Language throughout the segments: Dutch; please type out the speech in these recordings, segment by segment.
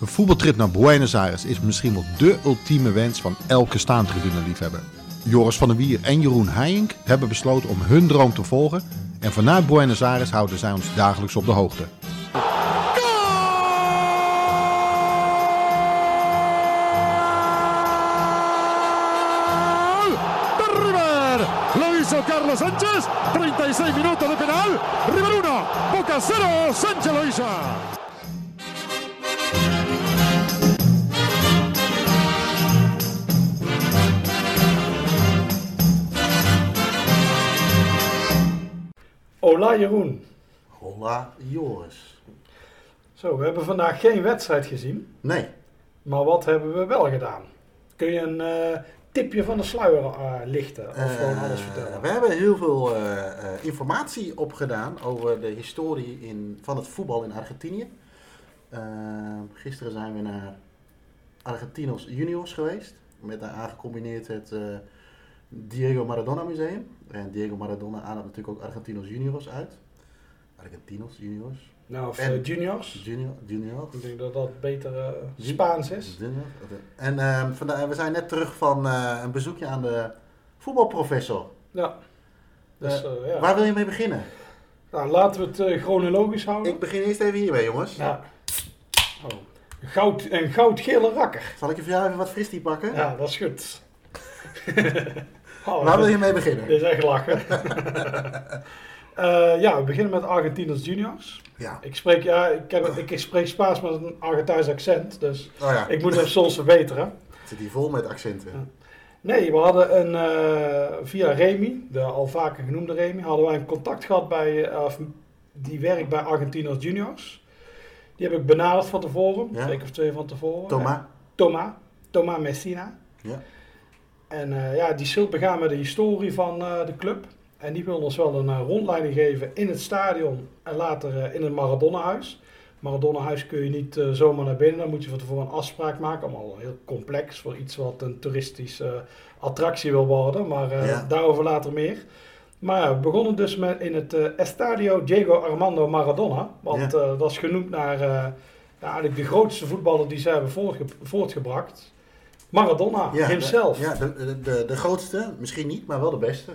Een voetbaltrip naar Buenos Aires is misschien wel dé ultieme wens van elke staantribune-liefhebber. Joris van der Wier en Jeroen Heijink hebben besloten om hun droom te volgen en vanuit Buenos Aires houden zij ons dagelijks op de hoogte. Carlos Sánchez. 36 minutos de penal. River 1, Boca 0. Sánchez lo hizo. Hola Jeroen. Hola Joris. Zo, we hebben vandaag geen wedstrijd gezien, Nee, maar wat hebben we wel gedaan? Kun je een eh, tipje van de sluier eh, lichten of eh, gewoon alles vertellen? we hebben heel veel eh, informatie opgedaan over de historie in, van het voetbal in Argentinië. Gisteren zijn we naar Argentinos Juniors geweest. Met daar aangecombineerd het Diego Maradona Museum. En Diego Maradona ademt natuurlijk ook Argentinos Juniors uit. Argentinos Juniors. Nou, of en- eh, juniors. Junior, junior. Ik denk dat dat beter eh, Spaans is. Junior. En vandaar, we zijn net terug van een bezoekje aan de voetbalprofessor. Ja. Dus, ja. Waar wil je mee beginnen? Nou, laten we het chronologisch houden. Ik begin eerst even hiermee, jongens. Ja. Oh. Goud, een goudgele rakker. Zal ik je voor jou even wat fristie pakken? Ja, dat is goed. Oh, Waar wil je mee beginnen? Dit is echt lachen. Eh, ja, we beginnen met Argentinos Juniors. Ja. Ik spreek, ja, ik, heb, ik spreek Spaans met een Argentijns accent, dus Oh ja, ik moet hem soms verbeteren. het zit hier vol met accenten. Ja. Nee, we hadden een, eh, via Remy, de al vaker genoemde Remy, hadden wij een contact gehad bij, of die werkt bij Argentinos Juniors. Die heb ik benaderd van tevoren, Ja. of twee van tevoren. Thomas? Thomas, Thomas Messina. Ja. En ja, die is heel begaan met de historie van de club. En die wil ons wel een eh, rondleiding geven in het stadion en later eh, in het Maradona-huis. Maradona-huis kun je niet eh, zomaar naar binnen, dan moet je van tevoren een afspraak maken. Allemaal heel complex voor iets wat een toeristische attractie wil worden, maar Ja. daarover later meer. Maar we begonnen dus met in het Estadio Diego Armando Maradona. Want Ja. dat is genoemd naar ja, eigenlijk de grootste voetballer die ze hebben voortge- voortgebracht. Maradona. De, ja, de, de, de, de grootste, misschien niet, maar wel de beste.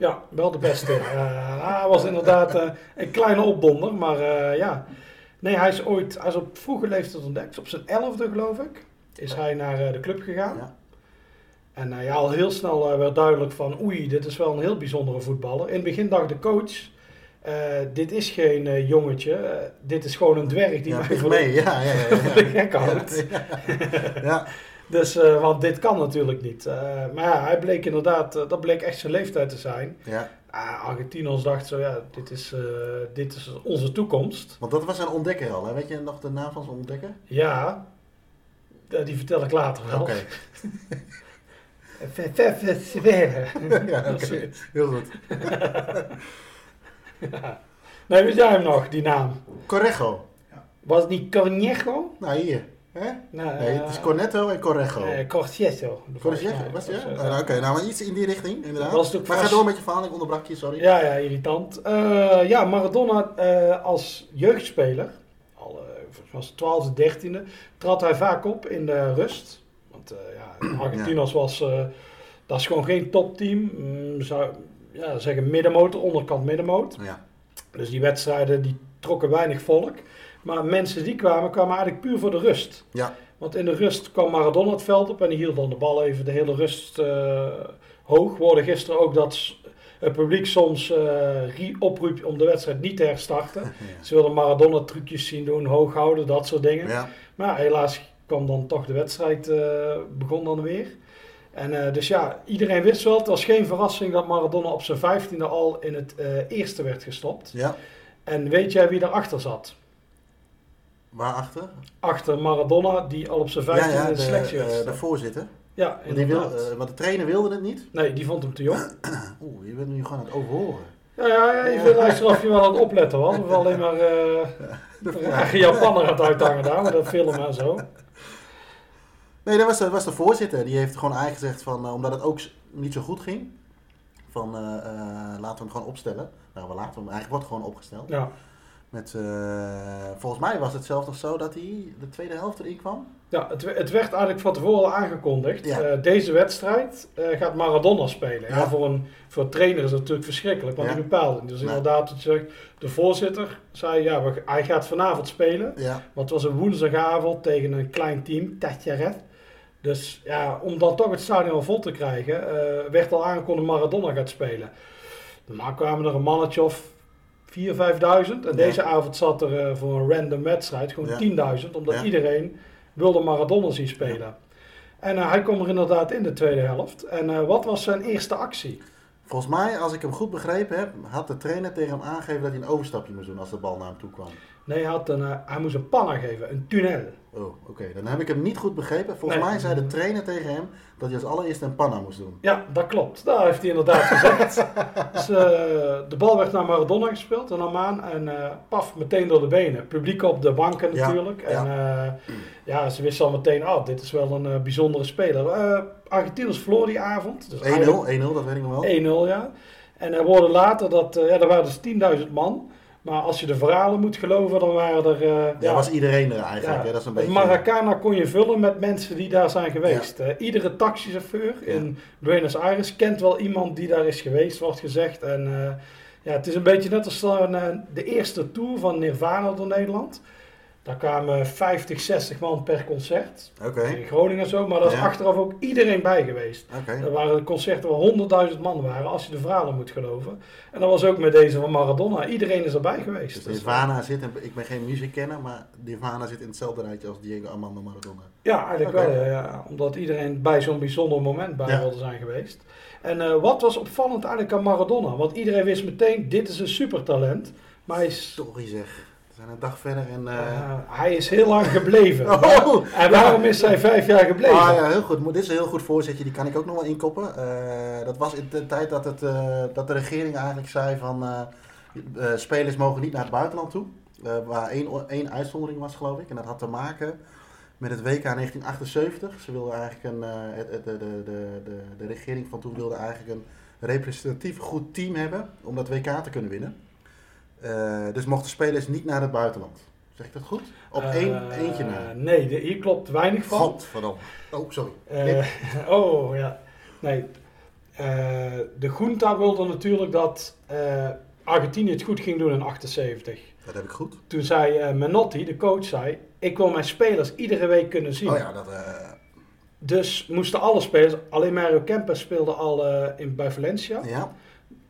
Ja, wel de beste. Eh, hij was inderdaad eh, een kleine opdonder, maar eh, ja. Nee, hij is ooit, hij is op vroege leeftijd ontdekt. Op zijn elfde, geloof ik, is hij naar de club gegaan. Ja. En eh, ja, al heel snel eh, werd duidelijk van, oei, dit is wel een heel bijzondere voetballer. In het begin dacht de coach, dit is geen jongetje, dit is gewoon een dwerg die ja, mij voor mee. Ja, ja, ja. ja. de gek houdt. ja. Dus, eh, want dit kan natuurlijk niet. Eh, maar ja, hij bleek inderdaad, eh, dat bleek echt zijn leeftijd te zijn. ja. Ah, Argentinos dacht zo, ja, dit is, dit is onze toekomst. Want dat was een ontdekker al, hè? Weet je nog de naam van zijn ontdekker? Ja, die vertel ik later wel. Oké. ja, oké. Heel goed. Ja. Nee, weet jij hem nog, die naam? Correjo. Was het niet Cornejo? Nou, hier. Hè? Nee, Nee, het is Cornetto en Correjo. Nee, Corsietto. Correjo, was het ja? Ah, Oké, nou, maar iets in die richting, inderdaad. Was maar ga door met je verhaal, ik onderbrak je, sorry. Ja, ja, irritant. Eh, ja, Maradona eh, als jeugdspeler, al eh, was het 12e, 13e, trad hij vaak op in de rust. Want eh, ja, Argentinos was, eh, dat is gewoon geen topteam. Mm, zou ja, zeggen middenmoot, onderkant middenmoot. Ja. Dus die wedstrijden die trokken weinig volk. Maar mensen die kwamen, kwamen eigenlijk puur voor de rust. Ja. Want in de rust kwam Maradona het veld op en die hield dan de bal even de hele rust eh, hoog. We hoorden gisteren ook dat het publiek soms eh rie- oproept om de wedstrijd niet te herstarten. Ze wilden Maradona trucjes zien doen, hoog houden, dat soort dingen. Ja. Maar ja, helaas kwam dan toch de wedstrijd, eh, begon dan weer. En eh, dus ja, iedereen wist wel, het was geen verrassing dat Maradona op zijn vijftiende al in het eh, eerste werd gestopt. ja. En weet jij wie daarachter zat? Waarachter? Achter Maradona, die al op zijn Ja, vijftiende ja, in de selectie werd eh, de gestopt. voorzitter. Ja, Want, die wil, inderdaad. eh, want de trainer wilde het niet. Nee, die vond hem te jong. Oeh, je bent nu gewoon aan het overhoren. Ja, ja, ja je vindt luisteren of je wel aan het opletten was. Of alleen maar een rare Japaner aan het uithangen daar met dat film en zo. Nee, dat was de, was de voorzitter. Die heeft gewoon eigenlijk gezegd van, omdat het ook niet zo goed ging, van laten we hem gewoon opstellen. Nou, we laten hem, eigenlijk wordt gewoon opgesteld. Ja. Met, eh, volgens mij was het zelfs nog zo dat hij de tweede helft erin kwam. Ja, het, het werd eigenlijk van tevoren al aangekondigd. Ja. Eh, deze wedstrijd eh, gaat Maradona spelen. Ja. Ja. voor, een, voor een trainer is dat natuurlijk verschrikkelijk, want Ja. die bepaalt het. Dus Nee. inderdaad, je zegt, de voorzitter zei, ja, we, hij gaat vanavond spelen. Ja, Want het was een woensdagavond tegen een klein team, Tatjaret. Dus ja, om dan toch het stadion vol te krijgen, werd al aangekondigd Maradona gaat spelen. Normaal kwamen er een mannetje of 4.000, 5.000. En deze avond zat er eh, voor een random wedstrijd gewoon Ja. 10.000. Omdat iedereen wilde Maradona zien spelen. En eh, hij kwam er inderdaad in de tweede helft. En eh, wat was zijn eerste actie? volgens mij, als ik hem goed begrepen heb, had de trainer tegen hem aangegeven dat hij een overstapje moest doen als de bal naar hem toe kwam. Nee, hij, had een, hij moest een panna geven, een tunnel. Oh, oké. Dan heb ik hem niet goed begrepen. Volgens Nee. mij zei de trainer tegen hem dat hij als allereerste een panna moest doen. Ja, dat klopt. Dat heeft hij inderdaad gezegd. dus, eh, de bal werd naar Maradona gespeeld, een Amaan. En eh, paf, meteen door de benen. Publiek op de banken Ja, natuurlijk. En eh, ja, ze wisten al meteen, oh, dit is wel een bijzondere speler. Argentinos verloor die avond. Dus 1-0, eigenlijk 1-0, dat weet ik nog wel. 1-0, ja. En er worden later dat, ja, er waren dus 10.000 man. Maar als je de verhalen moet geloven, dan waren er... eh, Ja, was iedereen er eigenlijk. ja, hè? Dat is een beetje... Maracana kon je vullen met mensen die daar zijn geweest. Eh, iedere taxichauffeur in Buenos Aires kent wel iemand die daar is geweest, wordt gezegd. En eh, ja, het is een beetje net als de eerste tour van Nirvana door Nederland. Daar kwamen 50, 60 man per concert. Oké, In Groningen zo, maar daar is Ja. achteraf ook iedereen bij geweest. oké. Er waren concerten waar 100.000 man waren, als je de verhalen moet geloven. En dat was ook met deze van Maradona. Iedereen is erbij geweest. Dus Dus, Nirvana zit, in- ik ben geen muziekkenner, maar Nirvana zit in hetzelfde rijtje als Diego Armando Maradona. Ja, eigenlijk wel. Ja. Omdat iedereen bij zo'n bijzonder moment bij Ja. wilde zijn geweest. En eh, wat was opvallend eigenlijk aan Maradona? Want iedereen wist meteen, dit is een supertalent. Maar hij is, Sorry zeg. Zijn een dag verder en... eh, eh, hij is heel lang gebleven. Oh, en waarom is hij vijf jaar gebleven? Ah ja, heel goed. Dit is een heel goed voorzetje, die kan ik ook nog wel inkoppen. Eh, dat was in de tijd dat, het, eh, dat de regering eigenlijk zei van spelers mogen niet naar het buitenland toe. Waar één, één uitzondering was, geloof ik. En dat had te maken met het WK 1978. Ze wilden eigenlijk een, de, de, de, de, de regering van toen wilde eigenlijk een representatief goed team hebben om dat WK te kunnen winnen. Eh, dus mochten spelers niet naar het buitenland. Zeg ik dat goed? Op één, Eh, eentje na. Nee, de- hier klopt weinig van. Godverdomme. Oh, sorry. Eh, oh ja, nee. De junta wilde natuurlijk dat Argentinië het goed ging doen in 78. Dat heb ik goed. Toen zei Menotti, de coach, zei... Ik wil mijn spelers iedere week kunnen zien. Oh ja, dat... Dus moesten alle spelers... Alleen Mario Kempes speelde al in, bij Valencia. ja.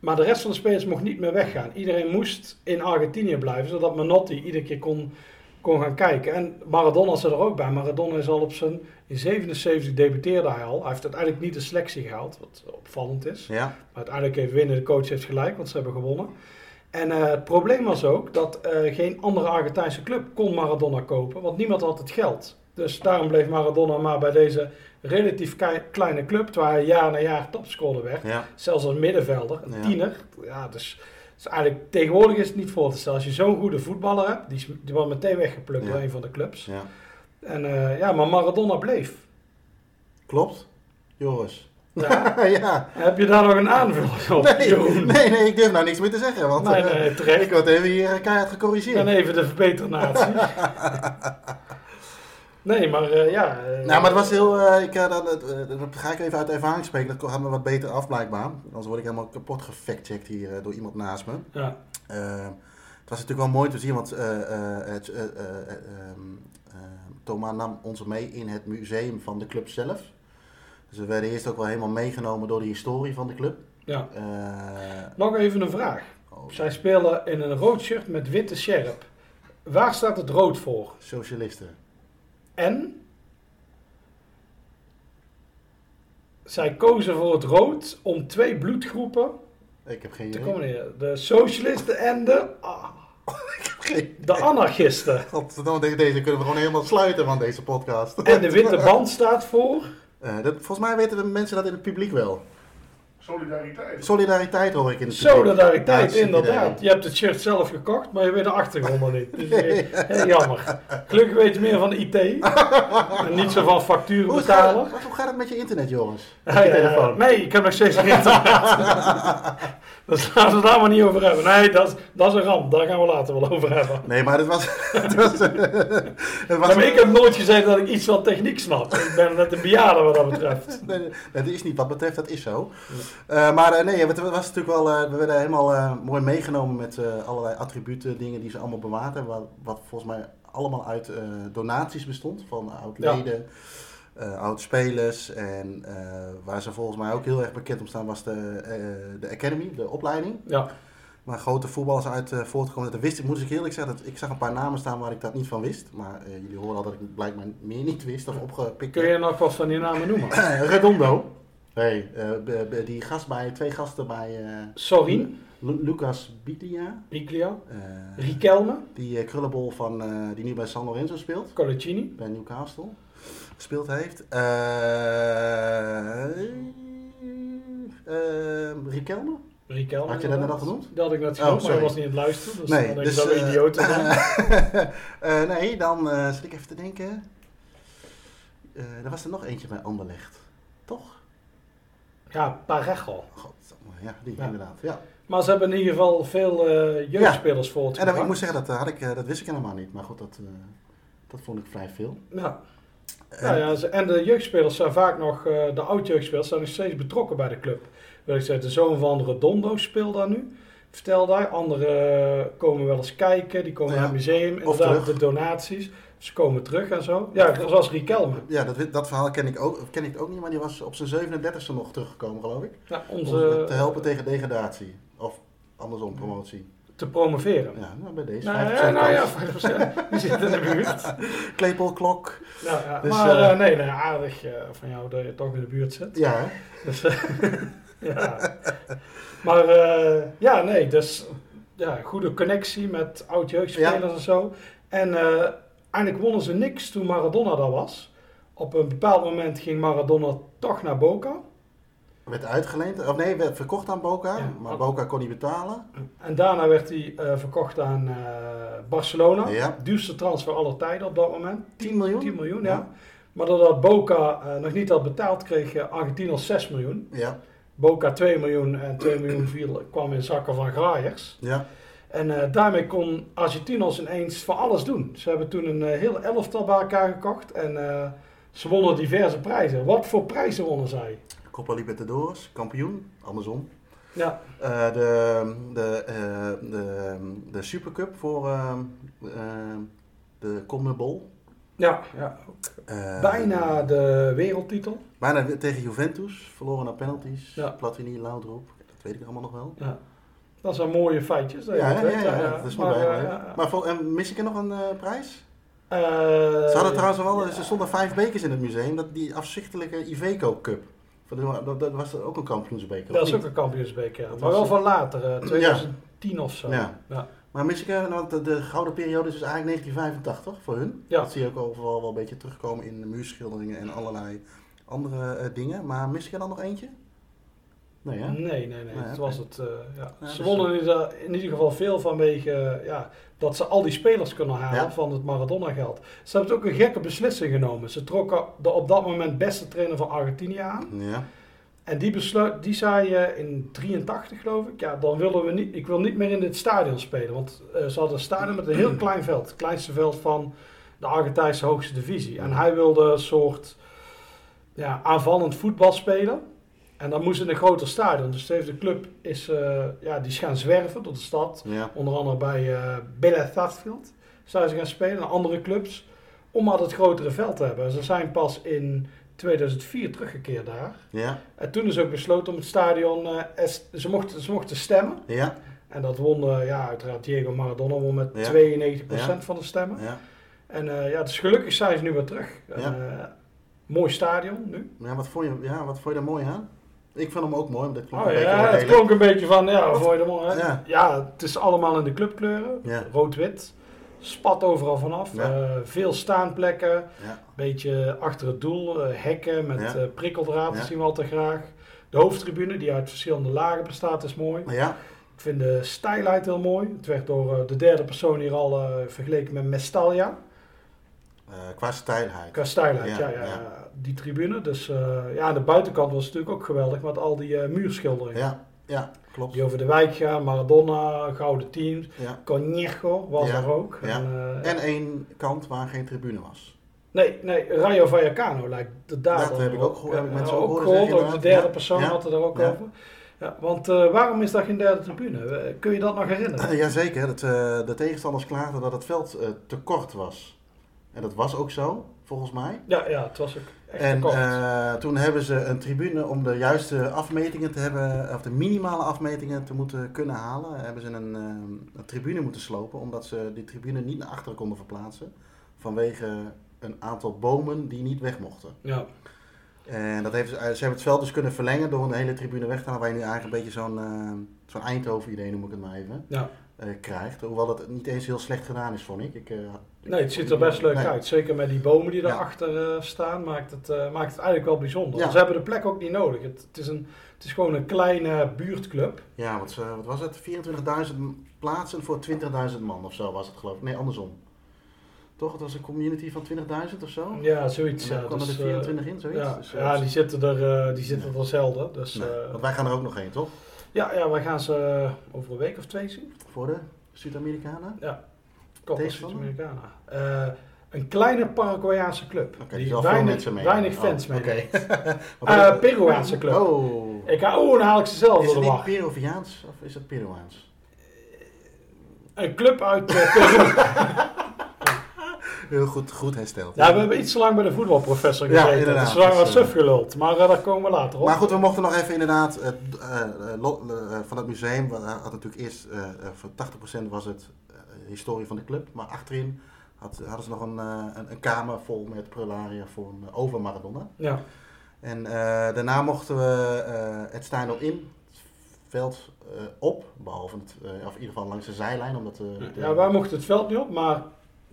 Maar de rest van de spelers mocht niet meer weggaan. Iedereen moest in Argentinië blijven. Zodat Menotti iedere keer kon, kon gaan kijken. En Maradona zat er ook bij. Maradona is al op zijn... In 77 debuteerde hij al. Hij heeft uiteindelijk niet de selectie gehaald. Wat opvallend is. Ja. Maar uiteindelijk heeft winnen de coach heeft gelijk, want ze hebben gewonnen. En eh, het probleem was ook dat eh, geen andere Argentijnse club kon Maradona kopen, want niemand had het geld. Dus daarom bleef Maradona maar bij deze relatief kleine club, waar hij jaar na jaar topscorer werd. Ja. Zelfs als middenvelder, een Ja. tiener. Ja, dus, dus eigenlijk tegenwoordig is het niet voor te stellen. Als je zo'n goede voetballer hebt, die, is- die wordt meteen weggeplukt door een van de clubs. ja. En eh, ja, maar Maradona bleef. Klopt. Joris. Ja. ja. Heb je daar nog een aanvulling op? Nee, nee, nee, ik durf nou niks meer te zeggen. Want Nee, eh, nee, ik word even hier eh, keihard En gecorrigeerd. even de verbeternatie. nee, maar eh, ja. eh, Nou, maar het was heel. eh, ik, dat, ga ik even uit ervaring spreken. Dat gaat me wat beter af, blijkbaar. Anders word ik helemaal kapot gefactcheckt hier door iemand naast me. Ja, het was natuurlijk wel mooi te zien, want eh, eh, eh, eh, eh, ehm, eh, Thomas nam ons mee in het museum van de club zelf. Dus we werden eerst ook wel helemaal meegenomen door de historie van de club. ja. Eh, Nog even een vraag. oh, Zij spelen in een rood shirt met witte sjerp. Waar staat het rood voor? socialisten. En zij kozen voor het rood om twee bloedgroepen Ik heb geen te idee. combineren. De socialisten en de, ah, Geen- de anarchisten. Godverdomme, deze- deze kunnen we gewoon helemaal sluiten van deze podcast. En de witte band staat voor... Eh, dat, volgens mij weten de mensen dat in het publiek wel. Solidariteit. Solidariteit hoor ik in de Solidariteit, inderdaad. Je hebt het shirt zelf gekocht, maar je weet de achtergrond nog niet. Dus, eh, heel jammer. Gelukkig weet je meer van de IT. en niet zo van facturen Hoe gaat, betalen. hoe gaat het met je internet, je ja. telefoon? Nee, ik heb nog steeds geen internet. dus laten we het daar maar niet over hebben. Nee, dat, is- dat is een ramp. Daar gaan we later wel over hebben. Nee, maar het was... het was, het was Ja, maar ik heb nooit gezegd dat ik iets van techniek snap. Ik ben net een bejaarde wat dat betreft. Nee, nee, dat is niet wat betreft, dat is zo. Eh, maar eh, nee, het was natuurlijk wel, eh, we werden helemaal mooi meegenomen met allerlei attributen, dingen die ze allemaal bewaard hebben. Wat, wat volgens mij allemaal uit donaties bestond van oud-leden, oud-spelers. En waar ze volgens mij ook heel erg bekend om staan was de, de Academy, de opleiding. Ja, Waar grote voetballers uit voortkomen. Dat wist ik, moet ik eerlijk zeggen, dat, ik zag een paar namen staan waar ik dat niet van wist. Maar jullie horen al dat ik blijkbaar meer niet wist of opgepikt kun je nog wat van die namen noemen? Redondo. Hey, eh, die gast bij, twee gasten bij eh, Sorin, Lu- Lucas Biglia. Biglia, eh, Riquelme, die eh, krullenbol van, eh, die nu bij San Lorenzo speelt. Collecini. Bij Newcastle. Gespeeld heeft. Eh eh, Riquelme? Riquelme. Had je dat net al genoemd? Dat had ik net Oh, genoemd, maar sorry. ik was niet aan het luisteren. Dus Nee, dan dus, ik eh. Eh, nee, dan eh zit ik even te denken. Eh er was er nog eentje bij Anderlecht. Toch? Ja, Parejo. God, ja, die Ja. inderdaad. Ja. Maar ze hebben in ieder geval veel eh, jeugdspelers voor het En dan, ik moet zeggen, dat, had ik, eh, dat wist ik helemaal niet. Maar goed, dat, eh, dat vond ik vrij veel. Ja. En- Nou ja, ze- en de jeugdspelers zijn vaak nog, de oud-jeugdspelers zijn nog steeds betrokken bij de club. Wil ik zeggen, de zoon van Redondo speelt daar nu. Vertel daar. Anderen komen wel eens kijken, die komen Ja. naar het museum. Of Inderdaad, de donaties. Ze komen terug en zo. Ja, zoals Riquelme. Ja, dat, dat verhaal ken ik, ook, ken ik ook niet, maar die was op zijn 37e nog teruggekomen, geloof ik. Ja, Om te helpen tegen degradatie. Of andersom, promotie. te promoveren. Ja, nou, bij deze. Nou 5% ja, nou ja, kans. 5%. Die zit in de buurt. Klepelklok. Nou, ja, Dus, maar eh, eh, nee, nee, aardig eh, van jou dat je toch in de buurt zit. Ja? Dus, ja. Maar ja, nee, dus ja, goede connectie met oud-jeugdspelers en zo. En eh, eigenlijk wonnen ze niks toen Maradona daar was. Op een bepaald moment ging Maradona toch naar Boca. werd uitgeleend. Of nee, werd verkocht aan Boca. Ja. Maar Boca kon niet betalen. En daarna werd hij eh, verkocht aan eh, Barcelona. Ja. Duurste transfer aller tijden op dat moment. 10 miljoen? 10 miljoen, ja. Ja. Maar doordat Boca eh, nog niet had betaald, kreeg Argentinos 6 miljoen. Ja, Boca 2 miljoen en 2 miljoen viel, kwam in zakken van graaiers. ja. En eh, daarmee kon Argentinos ineens van alles doen. Ze hebben toen een eh, heel elftal bij elkaar gekocht en eh, ze wonnen diverse prijzen. Wat voor prijzen wonnen zij? Copa Libertadores, kampioen. Andersom. Ja, de, de, de, de Supercup voor de CONMEBOL. ja, ja. Eh, bijna de wereldtitel. Bijna tegen Juventus. Verloren naar penalties. Ja. Platini, Laudrup. Dat weet ik allemaal nog wel. Ja. Dat zijn mooie feitjes. dat Ja, ja, dat ja, dat is maar, eh, ja. Maar en mis ik er nog een eh, prijs? Eh, Ze hadden trouwens wel, er stonden vijf bekers in het museum. Dat, die afzichtelijke Iveco Cup. Dat, dat was ook een kampioensbeker. Dat is ook een kampioensbeker, ja. Maar wel van later, eh, 2010 of zo. Ja. Ja. Maar mis ik er, want de, de gouden periode is dus eigenlijk 1985 voor hun. Ja. Dat zie je ook overal wel een beetje terugkomen in de muurschilderingen en allerlei andere eh, dingen. Maar mis ik er dan nog eentje? Nee, hè? Nee, nee, nee. Nee, oké. was het. eh, ja. Ja, ze dus, wonnen in ieder, in ieder geval veel vanwege ja, dat ze al die spelers kunnen halen Ja. van het Maradona-geld. Ze hebben ook een gekke beslissing genomen. Ze trokken de op dat moment beste trainer van Argentinië aan. Ja. En die, besluit, die zei eh, in 83 geloof ik, ja, dan willen we niet, ik wil niet meer in dit stadion spelen. Want ze hadden een stadion met een heel klein veld. Het kleinste veld van de Argentijnse hoogste divisie. En hij wilde een soort ja, aanvallend voetbal spelen. En dat moest in een groter stadion. Dus heeft de club is, eh, ja, die is gaan zwerven door de stad. Ja. Onder andere bij eh Bella Thatfield zijn ze gaan spelen. En andere clubs. Om maar het grotere veld te hebben. Ze zijn pas in 2004 teruggekeerd daar. Ja. En toen is ook besloten om het stadion. eh, ze, mochten, ze mochten stemmen. Ja. En dat won eh, ja, uiteraard Diego Maradona won met Ja. 92% van de stemmen. Ja. En eh, ja, dus gelukkig zijn ze nu weer terug. Ja. mooi stadion nu. Ja, wat vond je, ja, wat vond je er mooi aan? Ik vond hem ook mooi, omdat het klonk Oh, een beetje ja, het lelijk. klonk een beetje van, ja, vond je mooi? Ja. Ja. het is allemaal in de clubkleuren. Ja. Rood-wit. Spat overal vanaf. Ja. Eh, veel staanplekken. Ja. Beetje achter het doel. eh, hekken met eh, prikkeldraad. Dat zien we altijd graag. De hoofdtribune, die uit verschillende lagen bestaat, is mooi. Ja, Ik vind de stijlheid heel mooi. Het werd door de derde persoon hier al vergeleken met Mestalia. qua stijlheid. Qua stijlheid, ja, ja. Die tribune. Dus eh, ja, aan de buitenkant was het natuurlijk ook geweldig met al die eh, muurschilderingen. Ja, ja, klopt. Die over de wijk gaan, Maradona, Gouden Teams. Ja. Conejo was Ja, er ook. ja. En, eh, En één kant waar geen tribune was. Nee, nee, Rayo Vallecano lijkt de dader. Dat heb ik ook gehoord, heb ik mensen ook ook gehoord. Ook de derde persoon had het er ook over. Ja, want waarom is dat geen derde tribune? Kun je dat nog herinneren? Uh, jazeker, eh, de tegenstanders klaagden dat het veld te kort was. En dat was ook zo, volgens mij. Ja, ja, het was ook En eh, toen hebben ze een tribune om de juiste afmetingen te hebben, of de minimale afmetingen te moeten kunnen halen, hebben ze een, eh, een tribune moeten slopen, omdat ze die tribune niet naar achteren konden verplaatsen. Vanwege een aantal bomen die niet weg mochten. ja. En dat heeft, ze hebben het veld dus kunnen verlengen door een hele tribune weg te halen, waar je nu eigenlijk een beetje zo'n eh, zo'n Eindhoven-idee, noem ik het maar even, ja. Eh, krijgt. Hoewel het niet eens heel slecht gedaan is, vond ik. ik eh, Nee, het ziet er best leuk Nee. uit. Zeker met die bomen die Ja. erachter eh, staan, maakt het, eh, maakt het eigenlijk wel bijzonder. Ja. Ze hebben de plek ook niet nodig. Het, het, is, een, het is gewoon een kleine buurtclub. Ja, wat, wat was het? 24.000 plaatsen voor 20.000 man of zo was het geloof ik. Nee, andersom. Toch? Het was een community van 20.000 of zo? Ja, zoiets. En dan ja, kwamen dus, er eh, 24 in, zoiets? ja, Dus, eh, ja, die zitten er, eh, die zitten er zelden. Dus, nee, eh, want wij gaan er ook nog heen, toch? Ja, ja, wij gaan ze eh, over een week of twee zien. Voor de Zuid-Amerikanen? Ja, Copa Tegenstander? Sudamericana. Eh een kleine Paraguayaanse club. Die dus weinig, mensen mee. weinig Oh, fans mee. Oké. Eh, Peruaanse club. Oh. Ik ga, oh, dan haal ik ze zelf Is door het niet war. Peruviaans of is het Peruaans? Een club uit Peru. Heel goed, goed hersteld. ja, we hebben iets te lang bij de voetbalprofessor Ja, gezeten. inderdaad. Dus we waren wat suf geluld. Maar eh, daar komen we later op. Maar goed, we mochten nog even inderdaad eh, eh, van het museum. We had natuurlijk eerst voor 80% was het historie van de club. Maar achterin had, hadden ze nog een, een, een kamer vol met prularia voor een, over Maradona. Ja, En daarna mochten we eh, het stadion in, het veld op. Behalve het, of in ieder geval langs de zijlijn. Omdat, de- ja, wij mochten het veld niet op. Maar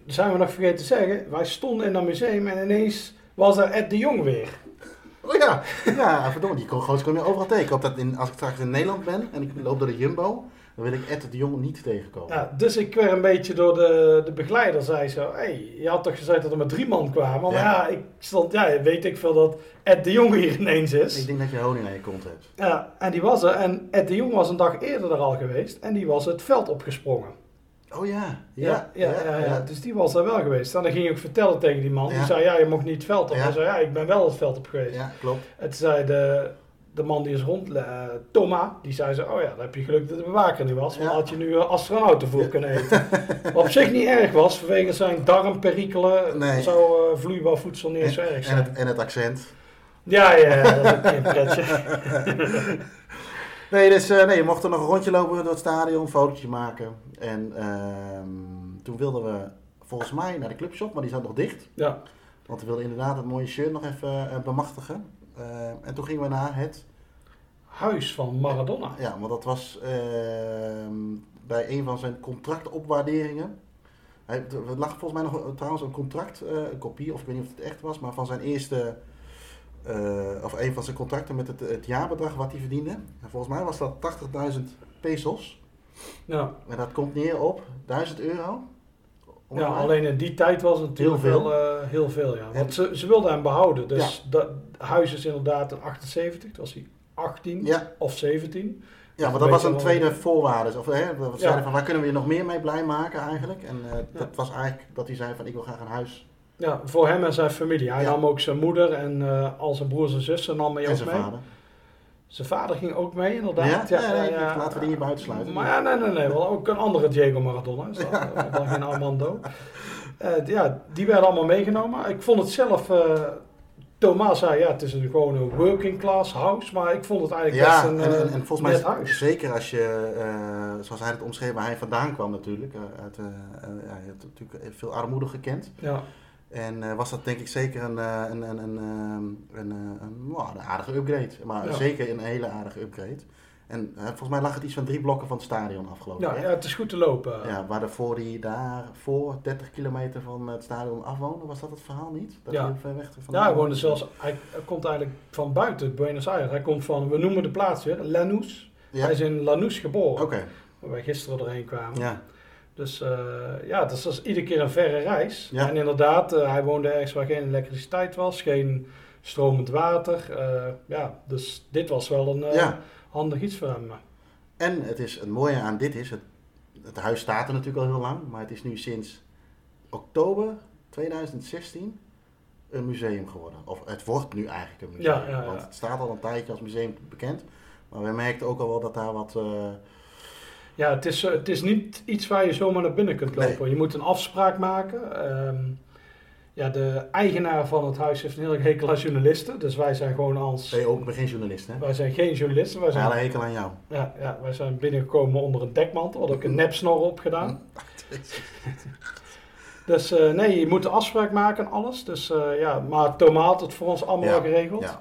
zijn we nog vergeten te zeggen. Wij stonden in dat museum en ineens was er Ed de Jong weer. Oh ja, ja verdomme, die kon, gozer kon je overal tegen. Ik hoop dat in, als ik straks in Nederland ben en ik loop door de Jumbo, dan wil ik Ed de Jong niet tegenkomen. Ja, dus ik werd een beetje door de, de begeleider, zei zo, hey, je had toch gezegd dat er maar drie man kwamen? Maar Ja. ja, ik stond, ja, weet ik veel dat Ed de Jong hier ineens is. Ik denk dat je honing aan je kont hebt. Ja, en die was er. En Ed de Jong was een dag eerder er al geweest en die was het veld opgesprongen. Oh ja, Ja, ja, ja, ja, dus die was er wel geweest. En dan ging je ook vertellen tegen die man, die zei, ja, je mocht niet het veld op. Hij zei, ja, ik ben wel het veld op geweest. Ja, klopt. En toen zei de, de man die is rond, eh, Thomas, die zei zo, oh ja, dan heb je geluk dat de bewaker niet was. Want had je nu uh, astronautenvoer kunnen eten. Wat op zich niet erg was, vanwege zijn darmperikelen Nee. zou uh, vloeibaar voedsel niet eens zo erg En zijn. het, en het accent. Ja, ja, dat is ook een pretje. Nee, dus eh, nee, je mocht er nog een rondje lopen door het stadion, een fotootje maken. En ehm, toen wilden we volgens mij naar de clubshop, maar die zat nog dicht. Ja, Want we wilden inderdaad het mooie shirt nog even eh, bemachtigen. Eh, en toen gingen we naar het huis van Maradona. Ja, want dat was ehm, bij een van zijn contractopwaarderingen. Hij, er lag volgens mij nog eh, trouwens een contract, een kopie, of ik weet niet of het echt was, maar van zijn eerste, eh, of een van zijn contracten met het, het jaarbedrag wat hij verdiende. En volgens mij was dat 80.000 pesos. Ja, En dat komt neer op 1000 euro. ja, alleen in die tijd was het Heel veel. wel eh, heel veel. Ja. Want ze, ze wilden hem behouden. Dus Ja. dat huis is inderdaad een 78, toen was hij 18 Ja, of 17. ja, maar dat was een tweede voorwaarde. Of, hè, we zeiden Ja. van waar kunnen we je nog meer mee blij maken eigenlijk. En eh, dat was eigenlijk dat hij zei van ik wil graag een huis Ja, voor hem en zijn familie. Hij Ja. nam ook zijn moeder en eh, al zijn broers en zussen nam hij en ook zijn mee. vader. Zijn vader ging ook mee, inderdaad. Ja? Ja, nee, laten we die niet buitensluiten. Maar ja, nee, nee, nee. Wel ook een andere Diego Maradona. Is dat, eh, dan geen Armando. Eh, ja, die werden allemaal meegenomen. Ik vond het zelf... eh Thomas zei, ja, het is een, gewoon een working class house. Maar ik vond het eigenlijk best Ja, een en, eh, en, en volgens mij, huis. zeker als je, eh, zoals hij het omschreef, waar hij vandaan kwam natuurlijk, eh, uit, eh, eh, hij heeft natuurlijk veel armoede gekend. Ja, En eh, was dat denk ik zeker een, eh, een, een, een, ehm, een, eh, een, nou, een aardige upgrade. Maar Ja. zeker een hele aardige upgrade. En volgens mij lag het iets van drie blokken van het stadion afgelopen. Ja, hè? ja, het is goed te lopen. Ja, waar daarvoor hij daar voor 30 kilometer van het stadion afwoonde, was dat het verhaal niet? Dat Ja. hij ver weg van Ja, hij woonde zelfs, hij komt eigenlijk van buiten Buenos Aires. Hij komt van, we noemen de plaats weer, Lanús. Ja, Hij is in Lanús geboren, oké. waar wij gisteren doorheen kwamen. Ja. Dus eh, ja, dat is iedere keer een verre reis. Ja. En inderdaad, eh, hij woonde ergens waar geen elektriciteit was, geen stromend water. Eh, ja, dus dit was wel een ja. handig iets voor hem. En het, is, het mooie aan dit is, het, het huis staat er natuurlijk al heel lang, maar het is nu sinds oktober 2016 een museum geworden. Of het wordt nu eigenlijk een museum, Ja, ja, ja. want het staat al een tijdje als museum bekend. Maar we merkten ook al wel dat daar wat... Ja, het is, eh, het is niet iets waar je zomaar naar binnen kunt Nee. lopen. Je moet een afspraak maken. Ehm, ja, de eigenaar van het huis heeft een heel hekel aan journalisten. Dus wij zijn gewoon als... je ook geen journalist, hè? Wij zijn geen journalisten. Wij zijn, hekel aan jou. ja, ja, wij zijn binnengekomen onder een dekmantel. Had ook een nepsnor op gedaan. Dus eh, nee, je moet een afspraak maken en alles. Dus eh, ja, maar Tomaat had het voor ons allemaal Ja, geregeld. Ja.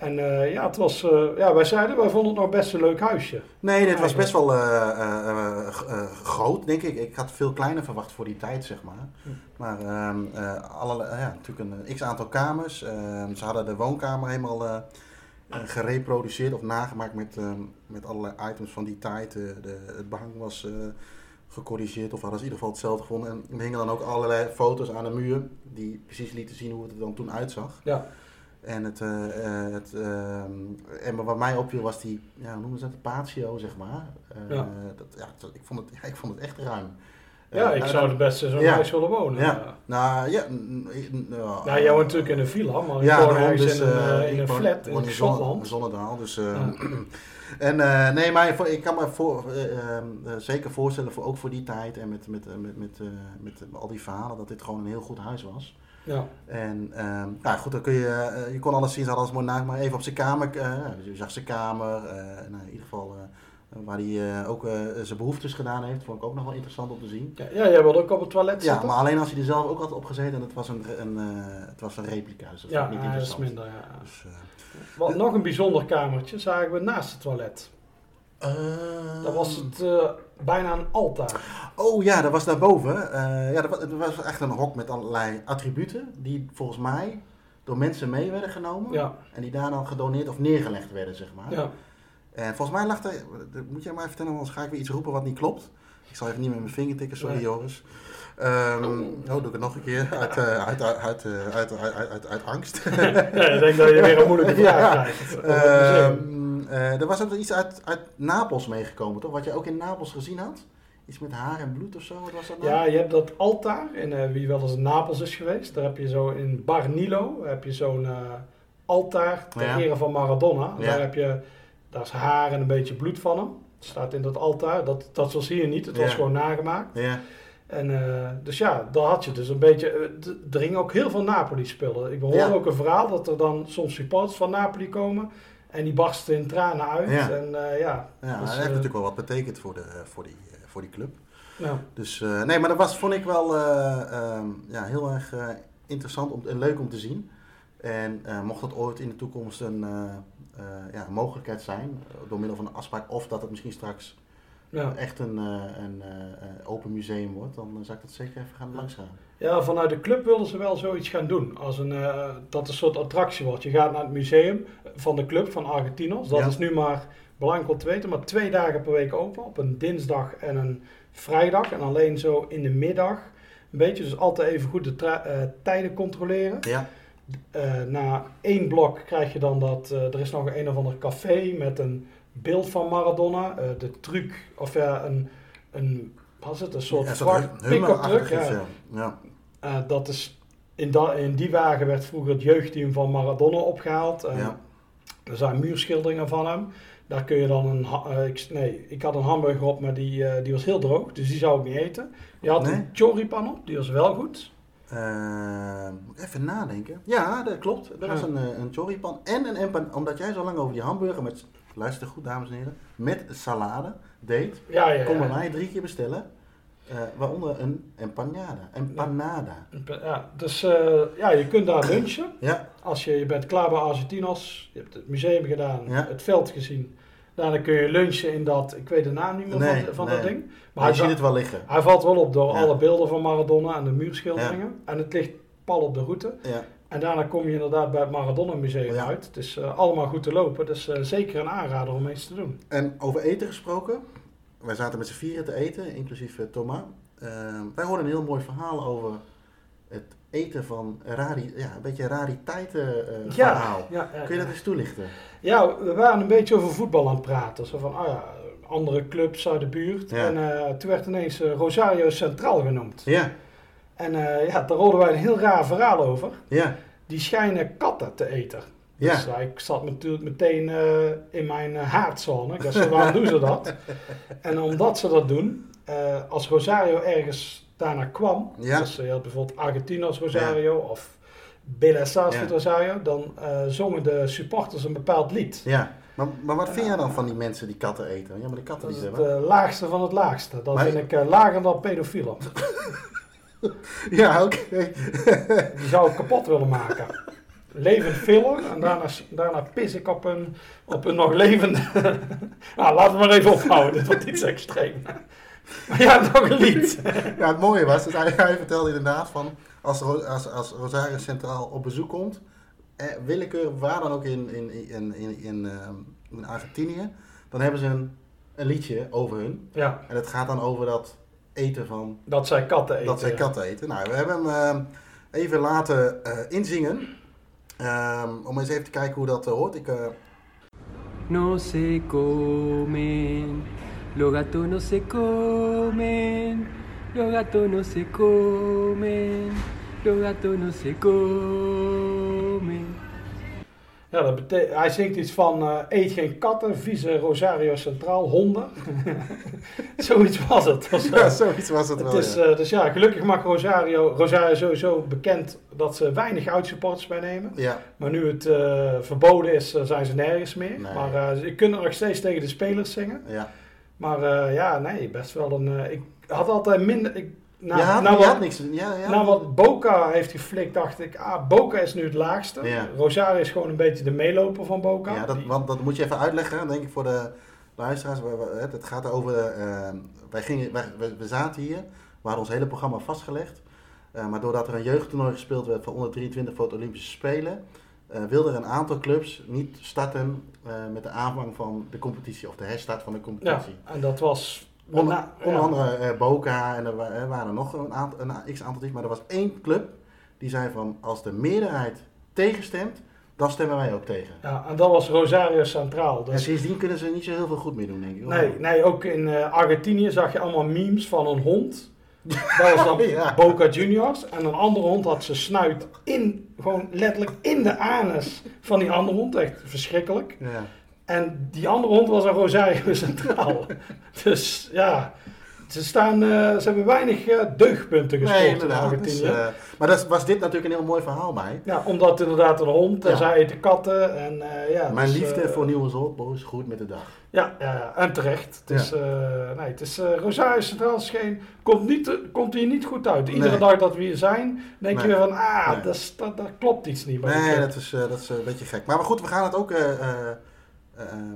En eh, ja, het was, eh, ja, wij zeiden, wij vonden het nog best een leuk huisje. Nee, dit was best wel eh, groot, denk ik. Ik had veel kleiner verwacht voor die tijd, zeg maar. Hm. Maar ehm, eh, allerlei- ja, natuurlijk een x-aantal kamers. Ehm, ze hadden de woonkamer helemaal gereproduceerd of nagemaakt met, ehm, met allerlei items van die tijd. De, het behang was gecorrigeerd of hadden ze in ieder geval hetzelfde gevonden. En er hingen dan ook allerlei foto's aan de muur die precies lieten zien hoe het er dan toen uitzag. Ja, En, het, eh, het, ehm, en wat mij opviel was die, ja, hoe noemen ze dat, de patio, zeg maar. Eh, Ja. dat, ja, ik, vond het, ja, ik vond het echt ruim. ja ik nou, zou het best in zo'n ja. huis willen wonen. Ja. Nou, ja. nou, Ja, jij woont natuurlijk in een villa, maar ja, ik woon dus, in een, in een flat in Zonne- Schotland. Zonnedaal, dus... en eh, nee, maar ik kan me voor, eh, eh, zeker voorstellen, voor, ook voor die tijd en met, met, met, met, met, al die verhalen, dat dit gewoon een heel goed huis was. Ja, En ehm nou goed, dan kun je, eh, je kon alles zien, ze hadden alles mooi naakt, maar even op zijn kamer, eh, dus je zag zijn kamer, eh, nou, in ieder geval waar hij ook zijn behoeftes gedaan heeft, vond ik ook nog wel interessant om te zien. ja, ja jij wilde ook op het toilet Ja, zitten? maar alleen als hij er zelf ook had opgezeten en het was een, een, het was een replica, dus dat ja, niet ja, dat is interessant. minder. Ja. Dus, Wat, nog een bijzonder kamertje zagen we naast het toilet. Dat was het eh, bijna een altaar. Oh ja, dat was daarboven. Eh ja, dat was, echt een hok met allerlei attributen die volgens mij door mensen mee werden genomen. Ja, En die daar dan gedoneerd of neergelegd werden, zeg maar. ja. En volgens mij lag er, dat moet jij mij vertellen, anders ga ik weer iets roepen wat niet klopt. Ik zal even niet met mijn vinger tikken, sorry Nee. Joris. Ehm, oh, doe ik het nog een keer, uit, eh, uit, uit, uit, eh, uit, uit, uit, angst. ja, ik denk dat je weer een moeilijke vraag Ja. krijgt. Eh, er was ook iets uit, uit Napels meegekomen, toch? Wat je ook in Napels gezien had? Iets met haar en bloed of zo, wat was dat nou? Ja, je hebt dat altaar. En eh, wie wel eens in Napels is geweest, daar heb je zo in Bar Nilo heb je zo'n eh, altaar ter Ja. ere van Maradona. Ja. Daar heb je, daar is haar en een beetje bloed van hem. Het staat in dat altaar. Dat, dat was hier niet. Het was Ja. gewoon nagemaakt. Ja, En dus ja, daar had je dus een beetje. er gingen ook heel veel Napoli spullen. Ik hoorde Ja. ook een verhaal dat er dan soms supporters van Napoli komen. En die barsten in tranen uit. Ja. En eh, ja, ja Dus, dat heeft eh, natuurlijk wel wat betekend voor, de, voor, die, eh, voor die club. ja. Dus eh, nee, maar dat was, vond ik wel eh, ehm, ja, heel erg eh, interessant om, en leuk om te zien. En eh, mocht dat ooit in de toekomst een, eh, eh, ja, mogelijkheid zijn, eh, door middel van een afspraak, of dat het misschien straks Ja. echt een, eh, een eh, eh, open museum wordt, dan eh, zou ik dat zeker even gaan langsgaan. ja, vanuit de club wilden ze wel zoiets gaan doen. Als een, dat een soort attractie wordt. Je gaat naar het museum van de club van Argentinos. Dat Ja. is nu maar, belangrijk om te weten, maar twee dagen per week open. Op een dinsdag en een vrijdag. En alleen zo in de middag. Een beetje, dus altijd even goed de tijden controleren. Ja, na één blok krijg je dan dat. er is nog een of ander café met een beeld van Maradona. eh, de truc, of ja, een. een wat is het? Een soort ja, pick-up truck. Ja. ja. Eh, dat is, in, da- in die wagen werd vroeger het jeugdteam van Maradona opgehaald. Ja. Er zijn muurschilderingen van hem. Daar kun je dan een. ik, nee, ik had een hamburger op, maar die, die was heel droog. Dus die zou ik niet eten. Je had Nee? een choripan op, die was wel goed. Eh, ik even nadenken. Ja, dat klopt. Er was een, een choripan en een empan. Omdat jij zo lang over die hamburger met, luister goed dames en heren, met salade deed, Ja, ja. konden ja. wij drie keer bestellen. eh, waaronder een empanada. Empanada. Ja, dus eh, ja, je kunt daar lunchen. Ja, Als je, je bent klaar bij Argentinos, je hebt het museum gedaan, Ja. het veld gezien. Daarna kun je lunchen in dat, ik weet de naam niet meer Nee, van, van nee. dat ding. Maar hij, ziet het wel liggen. hij valt wel op door Ja. alle beelden van Maradona en de muurschilderingen. En het ligt pal op de route. Ja. En daarna kom je inderdaad bij het Maradona Museum Ja. uit. Het is eh, allemaal goed te lopen, dus eh, zeker een aanrader om eens te doen. En over eten gesproken. Wij zaten met z'n vieren te eten, inclusief eh, Thomas. Eh, wij hoorden een heel mooi verhaal over het eten van rari, ja, een beetje rariteiten eh, verhaal. ja, ja, Kun je dat eens toelichten? Ja, we waren een beetje over voetbal aan het praten. Zo van, ah ja, andere clubs uit de buurt. En toen werd ineens Rosario Centraal genoemd. Ja, En eh, ja, daar hoorden wij een heel raar verhaal over. ja, Die schijnen katten te eten. ja. Dus eh, ik zat natuurlijk meteen eh, in mijn uh, haardzone. Ik dacht, waarom doen ze dat? En omdat ze dat doen, eh, als Rosario ergens daarna kwam, Ja. dus je had bijvoorbeeld Argentinos Rosario of Bella Ja. Rosario, dan eh, zongen de supporters een bepaald lied. ja. Maar, maar wat vind jij dan van die mensen die katten eten? Ja, maar de katten Dat die is ze het hebben. eh, laagste van het laagste. Dat Maar- vind ik eh, lager dan pedofielen. Ja, oké. Die zou ik kapot willen maken. Levend villen en daarna, daarna pis ik op een, op een nog levende. nou, laten we maar even ophouden, dit wordt iets extreem. Maar ja, nog een lied. Ja, het mooie was, dus hij, hij vertelde inderdaad van, als, als, als Rosario Centraal op bezoek komt, eh, willekeurig waar dan ook in, in, in, in, in, ehm, in Argentinië, dan hebben ze een, een liedje over hun. Ja, En het gaat dan over dat eten van, dat zij katten eten. dat zij katten eten. Nou, we hebben hem ehm, even laten eh, inzingen, Ehm, om eens even te kijken hoe dat eh, hoort. Ik, eh, no se comen, los gatos no se comen, los gatos no se comen, los gatos no se comen. Ja, dat betekent, hij zingt iets van eh, eet geen katten, vieze Rosario Centraal, honden. Zoiets was het. zo. ja, zoiets was het, Het wel. is, ja. eh, dus ja, gelukkig mag Rosario, Rosario sowieso bekend dat ze weinig uitsupporters meenemen. ja, Maar nu het eh, verboden is, zijn ze nergens meer. Nee. Maar je kunt er nog steeds tegen de spelers zingen. ja. Maar ja, nee, best wel een... ik had altijd minder... Ik, nou, je had, nou wat, niks. Ja, ja. nou wat Boca heeft geflikt, dacht ik, ah, Boca is nu het laagste. Ja. Rosario is gewoon een beetje de meeloper van Boca. Ja, dat, Die- want dat moet je even uitleggen, denk ik, voor de luisteraars. Het gaat over, eh, wij, gingen, wij, we, zaten hier, we hadden ons hele programma vastgelegd. Eh, maar doordat er een jeugdtoernooi gespeeld werd voor onder 23 voor het Olympische Spelen, eh wilden er een aantal clubs niet starten eh, met de aanvang van de competitie, of de herstart van de ja, competitie. en dat was... Onder, na- onder ja. andere eh, Boca en er wa- er waren nog een, aantal, een x-aantal teams, maar er was één club die zei van als de meerderheid tegenstemt, dan stemmen wij ook tegen. Ja, en dat was Rosario Centraal. En Dus sindsdien kunnen ze niet zo heel veel goed meer doen, denk ik. hoor. Nee, nee, ook in eh, Argentinië zag je allemaal memes van een hond. Dat was dan Ja. Boca Juniors. En een andere hond had zijn snuit in, gewoon letterlijk in de anus van die andere hond. Echt verschrikkelijk. Ja. En die andere hond was een Rosario Centraal. dus ja, ze, staan, eh, ze hebben weinig eh, deugdpunten gescoord Nee, in. Argentinië. Dus, maar dat was dit natuurlijk een heel mooi verhaal bij. ja, omdat inderdaad een hond, en Ja. zij eten katten. En, ja, Mijn dus, liefde voor Nieuwe Zoltboos groeit met de dag. Ja, ja, en terecht. Het is, nee, het is Rosario Centraal is geen, komt, niet, komt hier niet goed uit. Iedere Nee. dag dat we hier zijn, denk Nee. je weer van, ah, dat, dat, dat klopt iets niet. Nee, dat is, dat is een beetje gek. Maar, maar goed, we gaan het ook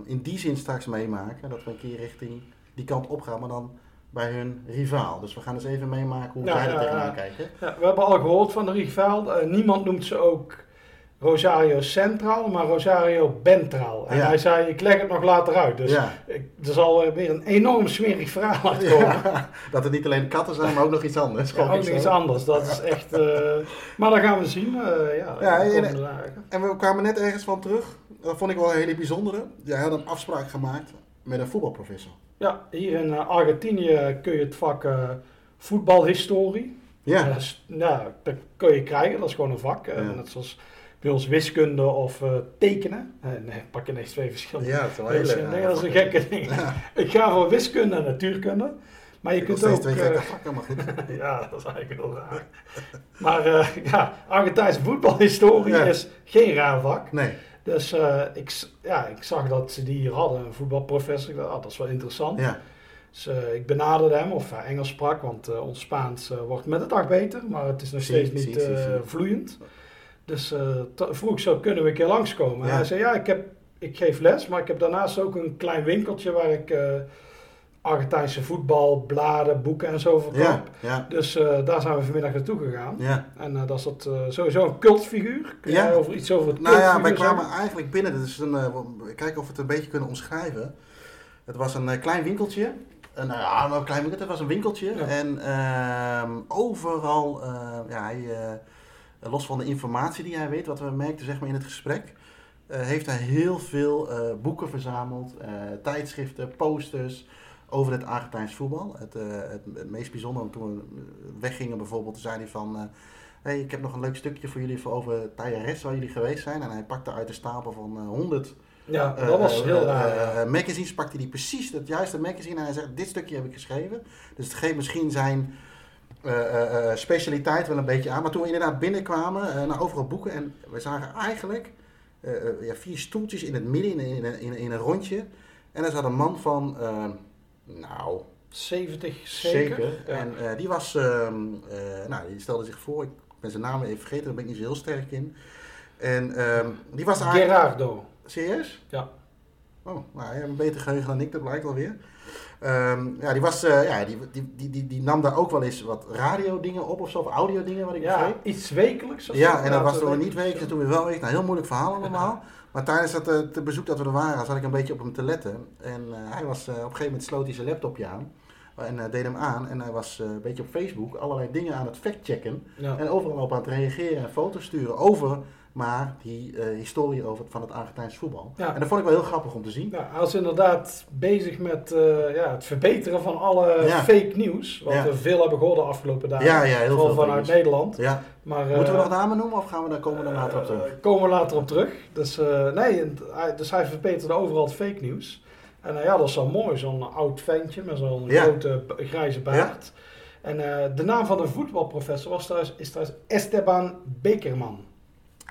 in die zin straks meemaken. Dat we een keer richting die kant op gaan, maar dan bij hun rivaal. Dus we gaan eens even meemaken hoe Ja, zij er tegenaan kijken. Ja, we hebben al gehoord van de rivaal. eh, niemand noemt ze ook Rosario Centraal, maar Rosario Bentraal. En Ja. hij zei, ik leg het nog later uit. Dus ik, er zal eh, weer een enorm smerig verhaal uitkomen. Dat het niet alleen katten zijn, maar ook nog iets anders. Ook nog iets anders. Dat is echt... eh, maar dat gaan we zien. eh, ja, en-. En we kwamen net ergens van terug. Dat vond ik wel een hele bijzondere. Jij had een afspraak gemaakt met een voetbalprofessor. Ja, hier in eh, Argentinië kun je het vak eh, voetbalhistorie. Ja, Dat, is- nou, dat kun je krijgen, dat is gewoon een vak. eh, Ja. Net zoals bij ons wiskunde of eh, tekenen. Eh, nee, pak ineens twee verschillende. ja dat is wel heel nee, dat is een gekke ding. Ik ga voor wiskunde en natuurkunde. Maar je Ik kunt ook... twee eh, gekke vakken, maar goed. ja, dat is eigenlijk heel raar. Maar eh, ja, Argentijnse voetbalhistorie Ja. is geen raar vak. Nee. Dus eh, ik, ja, ik zag dat ze die hier hadden, een voetbalprofessor. Ik dacht, ah, dat is wel interessant. Ja. Dus eh, ik benaderde hem of hij Engels sprak, want eh, ons Spaans wordt met de dag beter, maar het is nog steeds zie, niet zie, zie. vloeiend. Dus vroeg ik zo, kunnen we een keer langskomen? Ja. Hij zei, ja, ik heb ik geef les, maar ik heb daarnaast ook een klein winkeltje waar ik Argentijnse voetbal, bladen, boeken en zo verkoop. Ja, ja, Dus eh, daar zijn we vanmiddag naartoe gegaan. ja. En eh, dat is dat, eh, sowieso een cultfiguur. Kun Ja. jij over iets over het Nou ja, wij kwamen zeggen? eigenlijk binnen. Is een, kijken of we het een beetje kunnen omschrijven. Het was een klein winkeltje. Uh, nou ja, nou, een klein winkeltje. Het was een winkeltje. En ehm, overal, ja, hij, los van de informatie die hij weet, wat we merkten zeg maar, in het gesprek, heeft hij heel veel boeken verzameld, tijdschriften, posters over het Argentijns voetbal. Het, eh, het, het meest bijzondere, toen we weggingen bijvoorbeeld, zei hij van... eh, hey, ik heb nog een leuk stukje voor jullie voor over Tayares, waar jullie geweest zijn. En hij pakte uit de stapel van eh, 100 Ja, eh, dat was eh, heel eh, raar. eh, eh, magazines, pakte hij precies het juiste magazine en hij zegt, dit stukje heb ik geschreven. Dus het geeft misschien zijn eh, eh, eh, specialiteit wel een beetje aan. Maar toen we inderdaad binnenkwamen, eh, naar overal boeken en we zagen eigenlijk eh, eh, ja, vier stoeltjes in het midden, in, in, in, in, een rondje. En er zat een man van, eh, nou, 70 zeker. Zeker. Ja. En eh, die was, ehm, eh, nou, die stelde zich voor, ik ben zijn naam even vergeten, daar ben ik niet zo heel sterk in. En ehm, die was eigenlijk... Gerardo. Serieus? Ja. Oh, nou, hij heeft een beter geheugen dan ik, dat blijkt alweer. Ehm ja, die, was, eh, ja die, die, die, die, die nam daar ook wel eens wat radio dingen op of zo, of audio dingen, wat ik Ja, begreep. iets wekelijks. Ja, en dat was toen niet wekelijks, toen weer wel wekelijks. Nou, heel moeilijk verhaal allemaal. Maar tijdens dat eh, het bezoek dat we er waren, zat ik een beetje op hem te letten. En eh, hij was, eh, op een gegeven moment sloot hij zijn laptopje aan. En deed hem aan. En hij was een beetje op Facebook allerlei dingen aan het factchecken. Ja. En overal op aan het reageren en foto's sturen over maar die eh, historie over, van het Argentijns voetbal. Ja. En dat vond ik wel heel grappig om te zien. Ja, hij was inderdaad bezig met eh, ja, het verbeteren van alle Ja. fake nieuws. Wat Ja. we veel hebben gehoord de afgelopen dagen. Ja, ja, heel Vooral veel vanuit Nederland. Ja. Maar, Moeten we eh, nog namen noemen of gaan we daar, komen we daar later op terug? komen we later op terug. Dus, nee, dus hij verbeterde overal het fake nieuws. En ja, dat is zo mooi. Zo'n oud ventje met zo'n grote grijze baard. En de naam van de voetbalprofessor was trouwens, is trouwens Esteban Bekerman.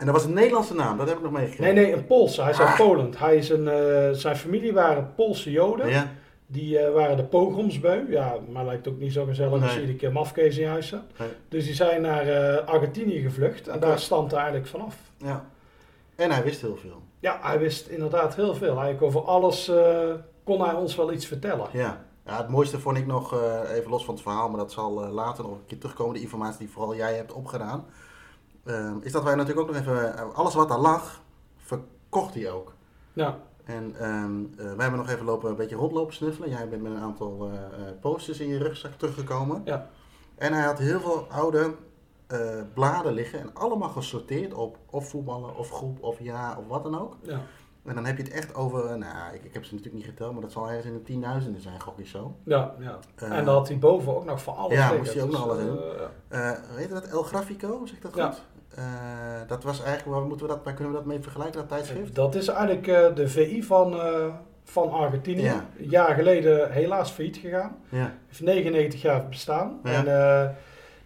En dat was een Nederlandse naam, dat heb ik nog meegekregen. Nee, nee, een Poolse. Hij is uit Ah. Polen. Hij is een, eh, zijn familie waren Poolse Joden. Ja, Die eh, waren de pogromsbeu. Ja, maar lijkt ook niet zo gezellig als Nee. je iedere keer mafkees in huis. Nee. Dus die zijn naar eh, Argentinië gevlucht. En daar stamt hij eigenlijk vanaf. ja. En hij wist heel veel. Ja, hij wist inderdaad heel veel. Eigenlijk over alles kon hij ons wel iets vertellen. Ja. ja, het mooiste vond ik nog, even los van het verhaal, maar dat zal later nog een keer terugkomen, de informatie die vooral jij hebt opgedaan. Ehm, is dat wij natuurlijk ook nog even, eh, alles wat daar lag, verkocht hij ook. Ja, En eh, wij hebben nog even lopen, een beetje rondlopen snuffelen. Jij bent met een aantal eh, posters in je rugzak teruggekomen. Ja. En hij had heel veel oude bladen liggen en allemaal gesorteerd op of voetballen of groep of ja of wat dan ook. ja. En dan heb je het echt over, nou ik, ik heb ze natuurlijk niet geteld, maar dat zal ergens in de tienduizenden zijn, gok ik zo. ja, ja. En dan had hij boven ook nog van alles ja, moest hij ook Dus, nog alles in. Eh weet je dat, El Grafico, zeg ik dat Ja. goed? Eh, dat was eigenlijk, waar, moeten we dat, waar kunnen we dat mee vergelijken, dat tijdschrift? Dat is eigenlijk eh, de VI van, eh, van Argentinië. Ja. Een jaar geleden helaas failliet gegaan. Ja, heeft 99 jaar bestaan. Ja. En eh,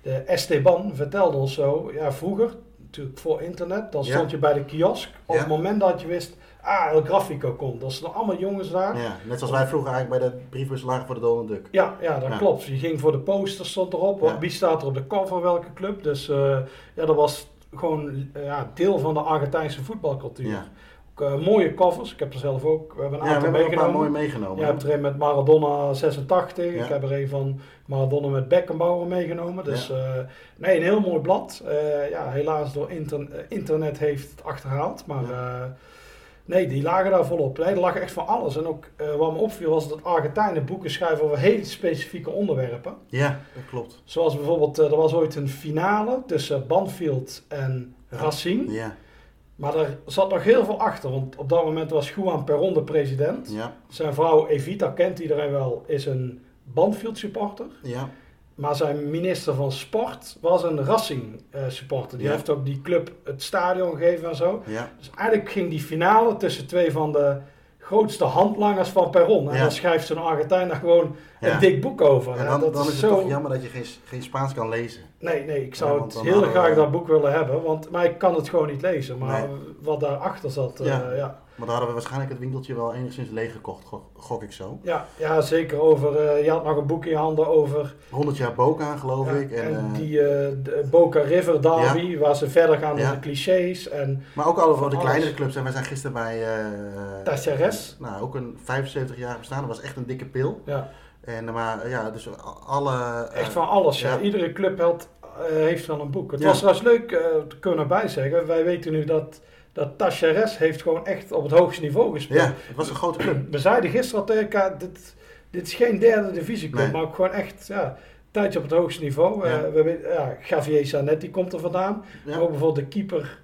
de Esteban vertelde ons zo, ja vroeger, natuurlijk voor internet, dan stond je bij de kiosk. Op het moment dat je wist, ah, El Grafico komt. Dat zijn allemaal jongens daar. Ja, net zoals wij vroeger eigenlijk bij de briefbus lagen voor de Donald Duck. ja, dat Ja. klopt. Je ging voor de posters, stond erop. Ja. Wie staat er op de cover, welke club. Dus eh, ja, dat was gewoon eh, ja, deel van de Argentijnse voetbalcultuur. Ja. Ook, eh, mooie covers, ik heb er zelf ook, we hebben een Ja, we aantal hebben een paar meegenomen. mooi meegenomen. Je hebt er een met Maradona 86. Ja. Ik heb er een van Maradona met Beckenbauer meegenomen. Dus eh, nee, een heel mooi blad. Ja, helaas door inter- internet heeft het achterhaald. Maar nee, die lagen daar volop. Nee, er lag echt van alles. En ook eh, wat me opviel was dat Argentijnen boeken schrijven over hele specifieke onderwerpen. Ja, dat klopt. Zoals bijvoorbeeld, eh, er was ooit een finale tussen Banfield en Racing. Ja, Maar er zat nog heel veel achter. Want op dat moment was Juan Perón de president. ja, Zijn vrouw Evita kent iedereen wel, is een Banfield supporter. ja. Maar zijn minister van sport was een Racing eh, supporter. Die Ja. heeft ook die club het stadion gegeven en zo. ja. Dus eigenlijk ging die finale tussen twee van de grootste handlangers van Perron. En Ja. dan schrijft zo'n Argentijn daar gewoon Ja. een dik boek over. En dan, dat dan is is het zo... toch jammer dat je geen, geen Spaans kan lezen. Nee, nee, ik zou Ja, het heel we- graag dat boek willen hebben. Want, maar ik kan het gewoon niet lezen. Maar Nee. wat daarachter zat, eh, Ja. ja. Maar daar hadden we waarschijnlijk het winkeltje wel enigszins leeg gekocht, gok, gok ik zo. Ja, ja zeker. Over, eh, je had nog een boek in je handen over 100 jaar Boca, geloof ik. En, en eh, die eh, de Boca River Derby, waar ze verder gaan dan de clichés. En maar ook al over van de kleinere clubs. En wij zijn gisteren bij... eh Tachares. Nou, ook een 75 jaar bestaan. Dat was echt een dikke pil. Ja, En, maar ja, dus alle... eh, echt van alles. Ja. Iedere clubheld eh, heeft wel een boek. Het was trouwens leuk, eh te kunnen erbij zeggen. Wij weten nu dat, dat Tachares heeft gewoon echt op het hoogste niveau gespeeld. Ja, het was een grote club. We zeiden gisteren al tegen elkaar, dit, dit is geen derde divisieclub, Nee. maar ook gewoon echt ja, tijdje op het hoogste niveau. Ja. We ja, Javier Zanetti komt er vandaan. Ja. Maar ook bijvoorbeeld de keeper,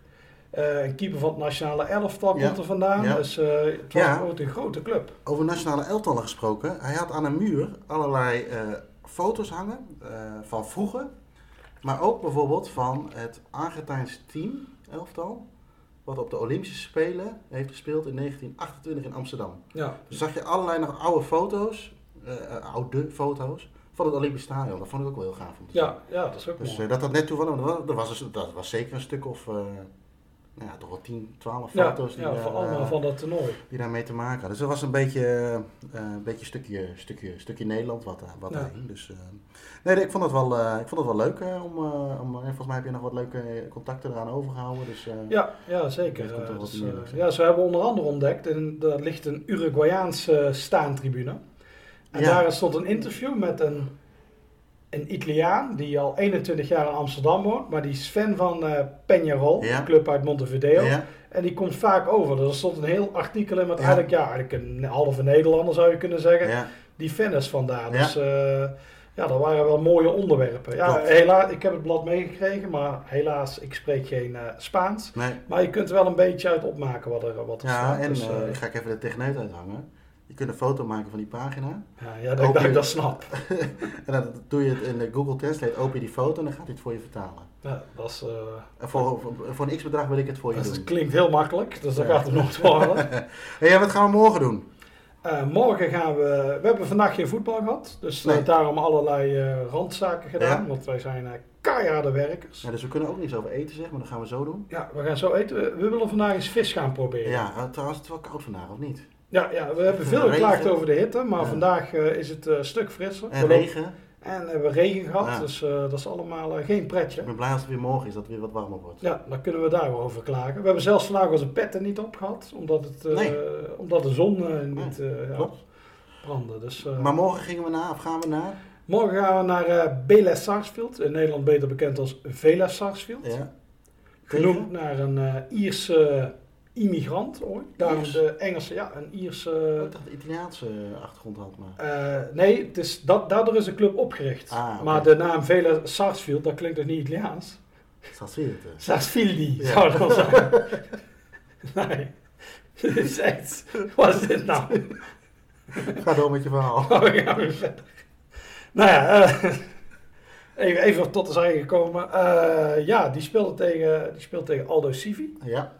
eh, een keeper van het nationale elftal Ja. komt er vandaan. Ja. Dus eh, het was Ja. een grote club. Over nationale elftallen gesproken. Hij had aan een muur allerlei eh, foto's hangen van vroeger. Maar ook bijvoorbeeld van het Argentijnse team, elftal. Wat op de Olympische Spelen heeft gespeeld in 1928 in Amsterdam. Ja. Dus zag je allerlei nog oude foto's, oude foto's, van het Olympisch Stadion. Dat vond ik ook wel heel gaaf om te zien. Ja, ja, dat is ook Dus mooi. dat dat net toevallig, dat was, dat was, zeker een stuk of, nou ja, toch wel 10, 12 ja, foto's die, ja, daar, van allemaal eh, van dat toernooi. die daarmee te maken hadden. Dus dat was een beetje, eh, een beetje stukje, stukje, stukje Nederland wat, wat Ja. hing. Dus, eh, nee, ik vond het wel, eh, ik vond het wel leuk eh, om, eh, om, en volgens mij heb je nog wat leuke contacten eraan overgehouden. Dus, eh, Ja, ja zeker. Dat Eh, dus, meer eh, ja, zo hebben onder andere ontdekt, en daar ligt een Uruguayaanse staantribune. En daar stond een interview met een, een Italiaan die al 21 jaar in Amsterdam woont, maar die is fan van eh Peñarol, Ja. een club uit Montevideo. ja, En die komt vaak over. Dus er stond een heel artikel in met Ja. eigenlijk, ja, eigenlijk een halve Nederlander zou je kunnen zeggen, die fan is vandaar. Dus eh, ja, dat waren wel mooie onderwerpen. Ja, Klopt. helaas, ik heb het blad meegekregen, maar helaas, ik spreek geen eh, Spaans. nee. Maar je kunt er wel een beetje uit opmaken wat er, wat er Ja, staat. en Dus, ik ga ik even de techneut uithangen. Je kunt een foto maken van die pagina. ja, ja, dat, Open- dat ik dat snap. En dan doe je het in de Google Translate, open je die foto en dan gaat hij het voor je vertalen. Ja, dat, is, eh, En voor, voor, voor een x-bedrag wil ik het voor je dat doen. klinkt heel makkelijk, dus dat Ja. gaat er nooit worden. Hey, ja, wat gaan we morgen doen? Eh, morgen gaan we... We hebben vandaag geen voetbal gehad, dus eh, Nee. daarom allerlei randzaken gedaan. Ja. Want wij zijn keiharde werkers. Ja, dus we kunnen ook niets over eten zeggen, maar dat gaan we zo doen. Ja, we gaan zo eten. We, we willen vandaag eens vis gaan proberen. Ja, trouwens, het is wel koud vandaag, of niet? Ja, ja, we hebben veel geklaagd over de hitte, maar Ja. vandaag eh, is het eh, een stuk frisser. En regen. En we hebben regen gehad, Ja. dus eh, dat is allemaal eh, geen pretje. Ik ben blij als het weer morgen is, dat het weer wat warmer wordt. Ja, dan kunnen we daar wel over klagen. We hebben zelfs vandaag onze petten niet opgehad, omdat, het, eh, Nee. omdat de zon eh, niet eh, ja, brandde. Dus, eh, Maar morgen gingen we naar, of gaan we naar? morgen gaan we naar eh Bela Sarsfield, in Nederland beter bekend als Vela Sarsfield. Ja. Genoemd naar een eh, Ierse immigrant ooit. Daarom Iers? de Engelse, ja, een Ierse... Oh, ik dacht het Italiaanse achtergrond had, maar... Eh, nee, het is, dat, daardoor is de club opgericht. Ah. Maar de naam Vela Sarsfield, dat klinkt toch niet Italiaans? Het. eh. Sarsfieldi, Ja. zou dat wel zijn. nee. Dit is echt... Wat is dit nou? Ga door met je verhaal. Oh, verder. Nou ja, eh, even, even tot de zijde gekomen. Ja, die speelde tegen, die speelt tegen Aldo Civi. Ja.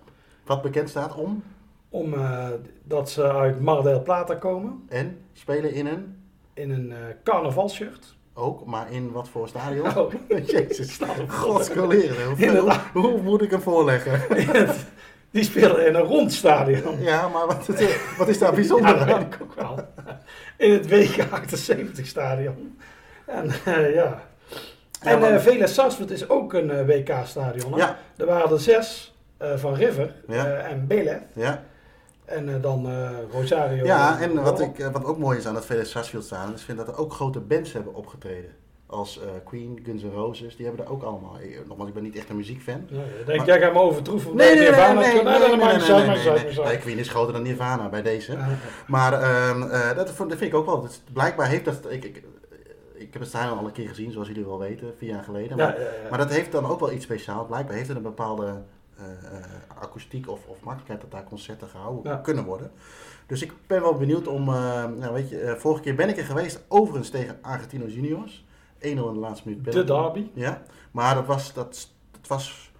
Wat bekend staat om Om, eh, dat ze uit Mar del Plata komen. en spelen in een, In een eh carnavalshirt. ook, maar in wat voor stadion? Oh, Jezus. op Godskoleren. Hoe, hoe, moet ik hem voorleggen? Die spelen in een rond stadion. Ja, maar wat, wat is daar bijzonder Ja, dat aan? ik ook wel. In het WK78 stadion. En eh, ja. En is ook een WK-stadion. Ja, Er waren er zes van River eh, en Belev. ja. En eh, dan eh, Rosario. ja eh, en wat, ik, eh, wat ook mooi is aan het Felix Sarsfield staan, is vind dat er ook grote bands hebben opgetreden. Als eh, Queen, Guns N' Roses, die hebben er ook allemaal. eh, Nogmaals, ik ben niet echt een muziekfan. Nee, ik denk Maar- jij gaat me overtroeven. Nee, nee, nee, Nirvana. nee, nee, Nee, dat Queen is groter dan Nirvana bij deze. Maar ehm, eh, dat, dat vind ik ook wel. Dus blijkbaar heeft dat. Ik, ik, ik heb het stadion al een keer gezien, zoals jullie wel weten, vier jaar geleden. Maar, ja, ja. maar dat heeft dan ook wel iets speciaals. Blijkbaar heeft het een bepaalde eh, eh, akoestiek of, of makkelijkheid dat daar concerten gehouden Ja. kunnen worden. Dus ik ben wel benieuwd om. eh, nou, weet je, eh, vorige keer ben ik er geweest, overigens tegen Argentinos Juniors. 1-0 in de laatste minuut. de derby. Ja, maar dat was, dat, dat was,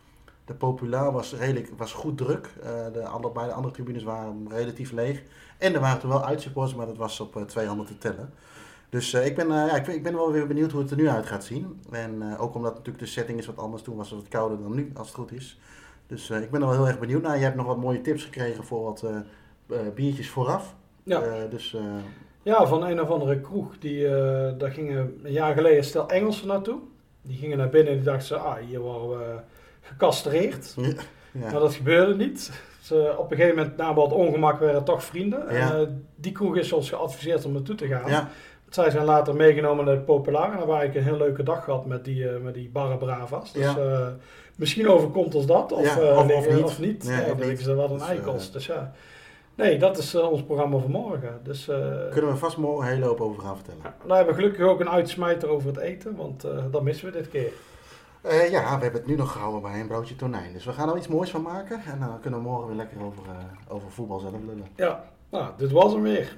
de populair was redelijk, was goed druk. Eh, de andere, beide andere tribunes waren relatief leeg. En er waren toen wel uitsupporters, maar dat was op eh, twee handen te tellen. Dus eh, ik, ben, eh, ja, ik, ben, ik ben wel weer benieuwd hoe het er nu uit gaat zien. En eh, ook omdat natuurlijk de setting is wat anders. Toen was het wat kouder dan nu, als het goed is. Dus eh, ik ben er wel heel erg benieuwd naar. Je hebt nog wat mooie tips gekregen voor wat eh, eh, biertjes vooraf. Ja. Dus Ja, van een of andere kroeg. Die, daar gingen een jaar geleden stel Engelsen naartoe. Die gingen naar binnen en die dachten ze, ah, hier worden we gecastreerd. ja. Maar dat gebeurde niet. Ze, op een gegeven moment, na wat ongemak, werden toch vrienden. Ja. die kroeg is ons geadviseerd om naartoe te gaan. ja. Zij zijn later meegenomen naar de Populaar. En daar waar ik een heel leuke dag gehad met die, eh, met die barra bravas. Dus eh, misschien overkomt ons dat. Of, eh, of- of niet. Of niet. Nee, Nee, of dan niet. ze wat een Dus, eikels. Dus ja. Nee, dat is ons programma van morgen. Dus Kunnen we vast morgen een hele hoop over gaan vertellen. ja, nou hebben we gelukkig ook een uitsmijter over het eten. Want dat missen we dit keer. Ja, we hebben het nu nog gehouden bij een broodje tonijn. Dus we gaan er iets moois van maken. En dan kunnen we morgen weer lekker over, over voetbal zelf lullen. Ja, nou, dit was hem weer.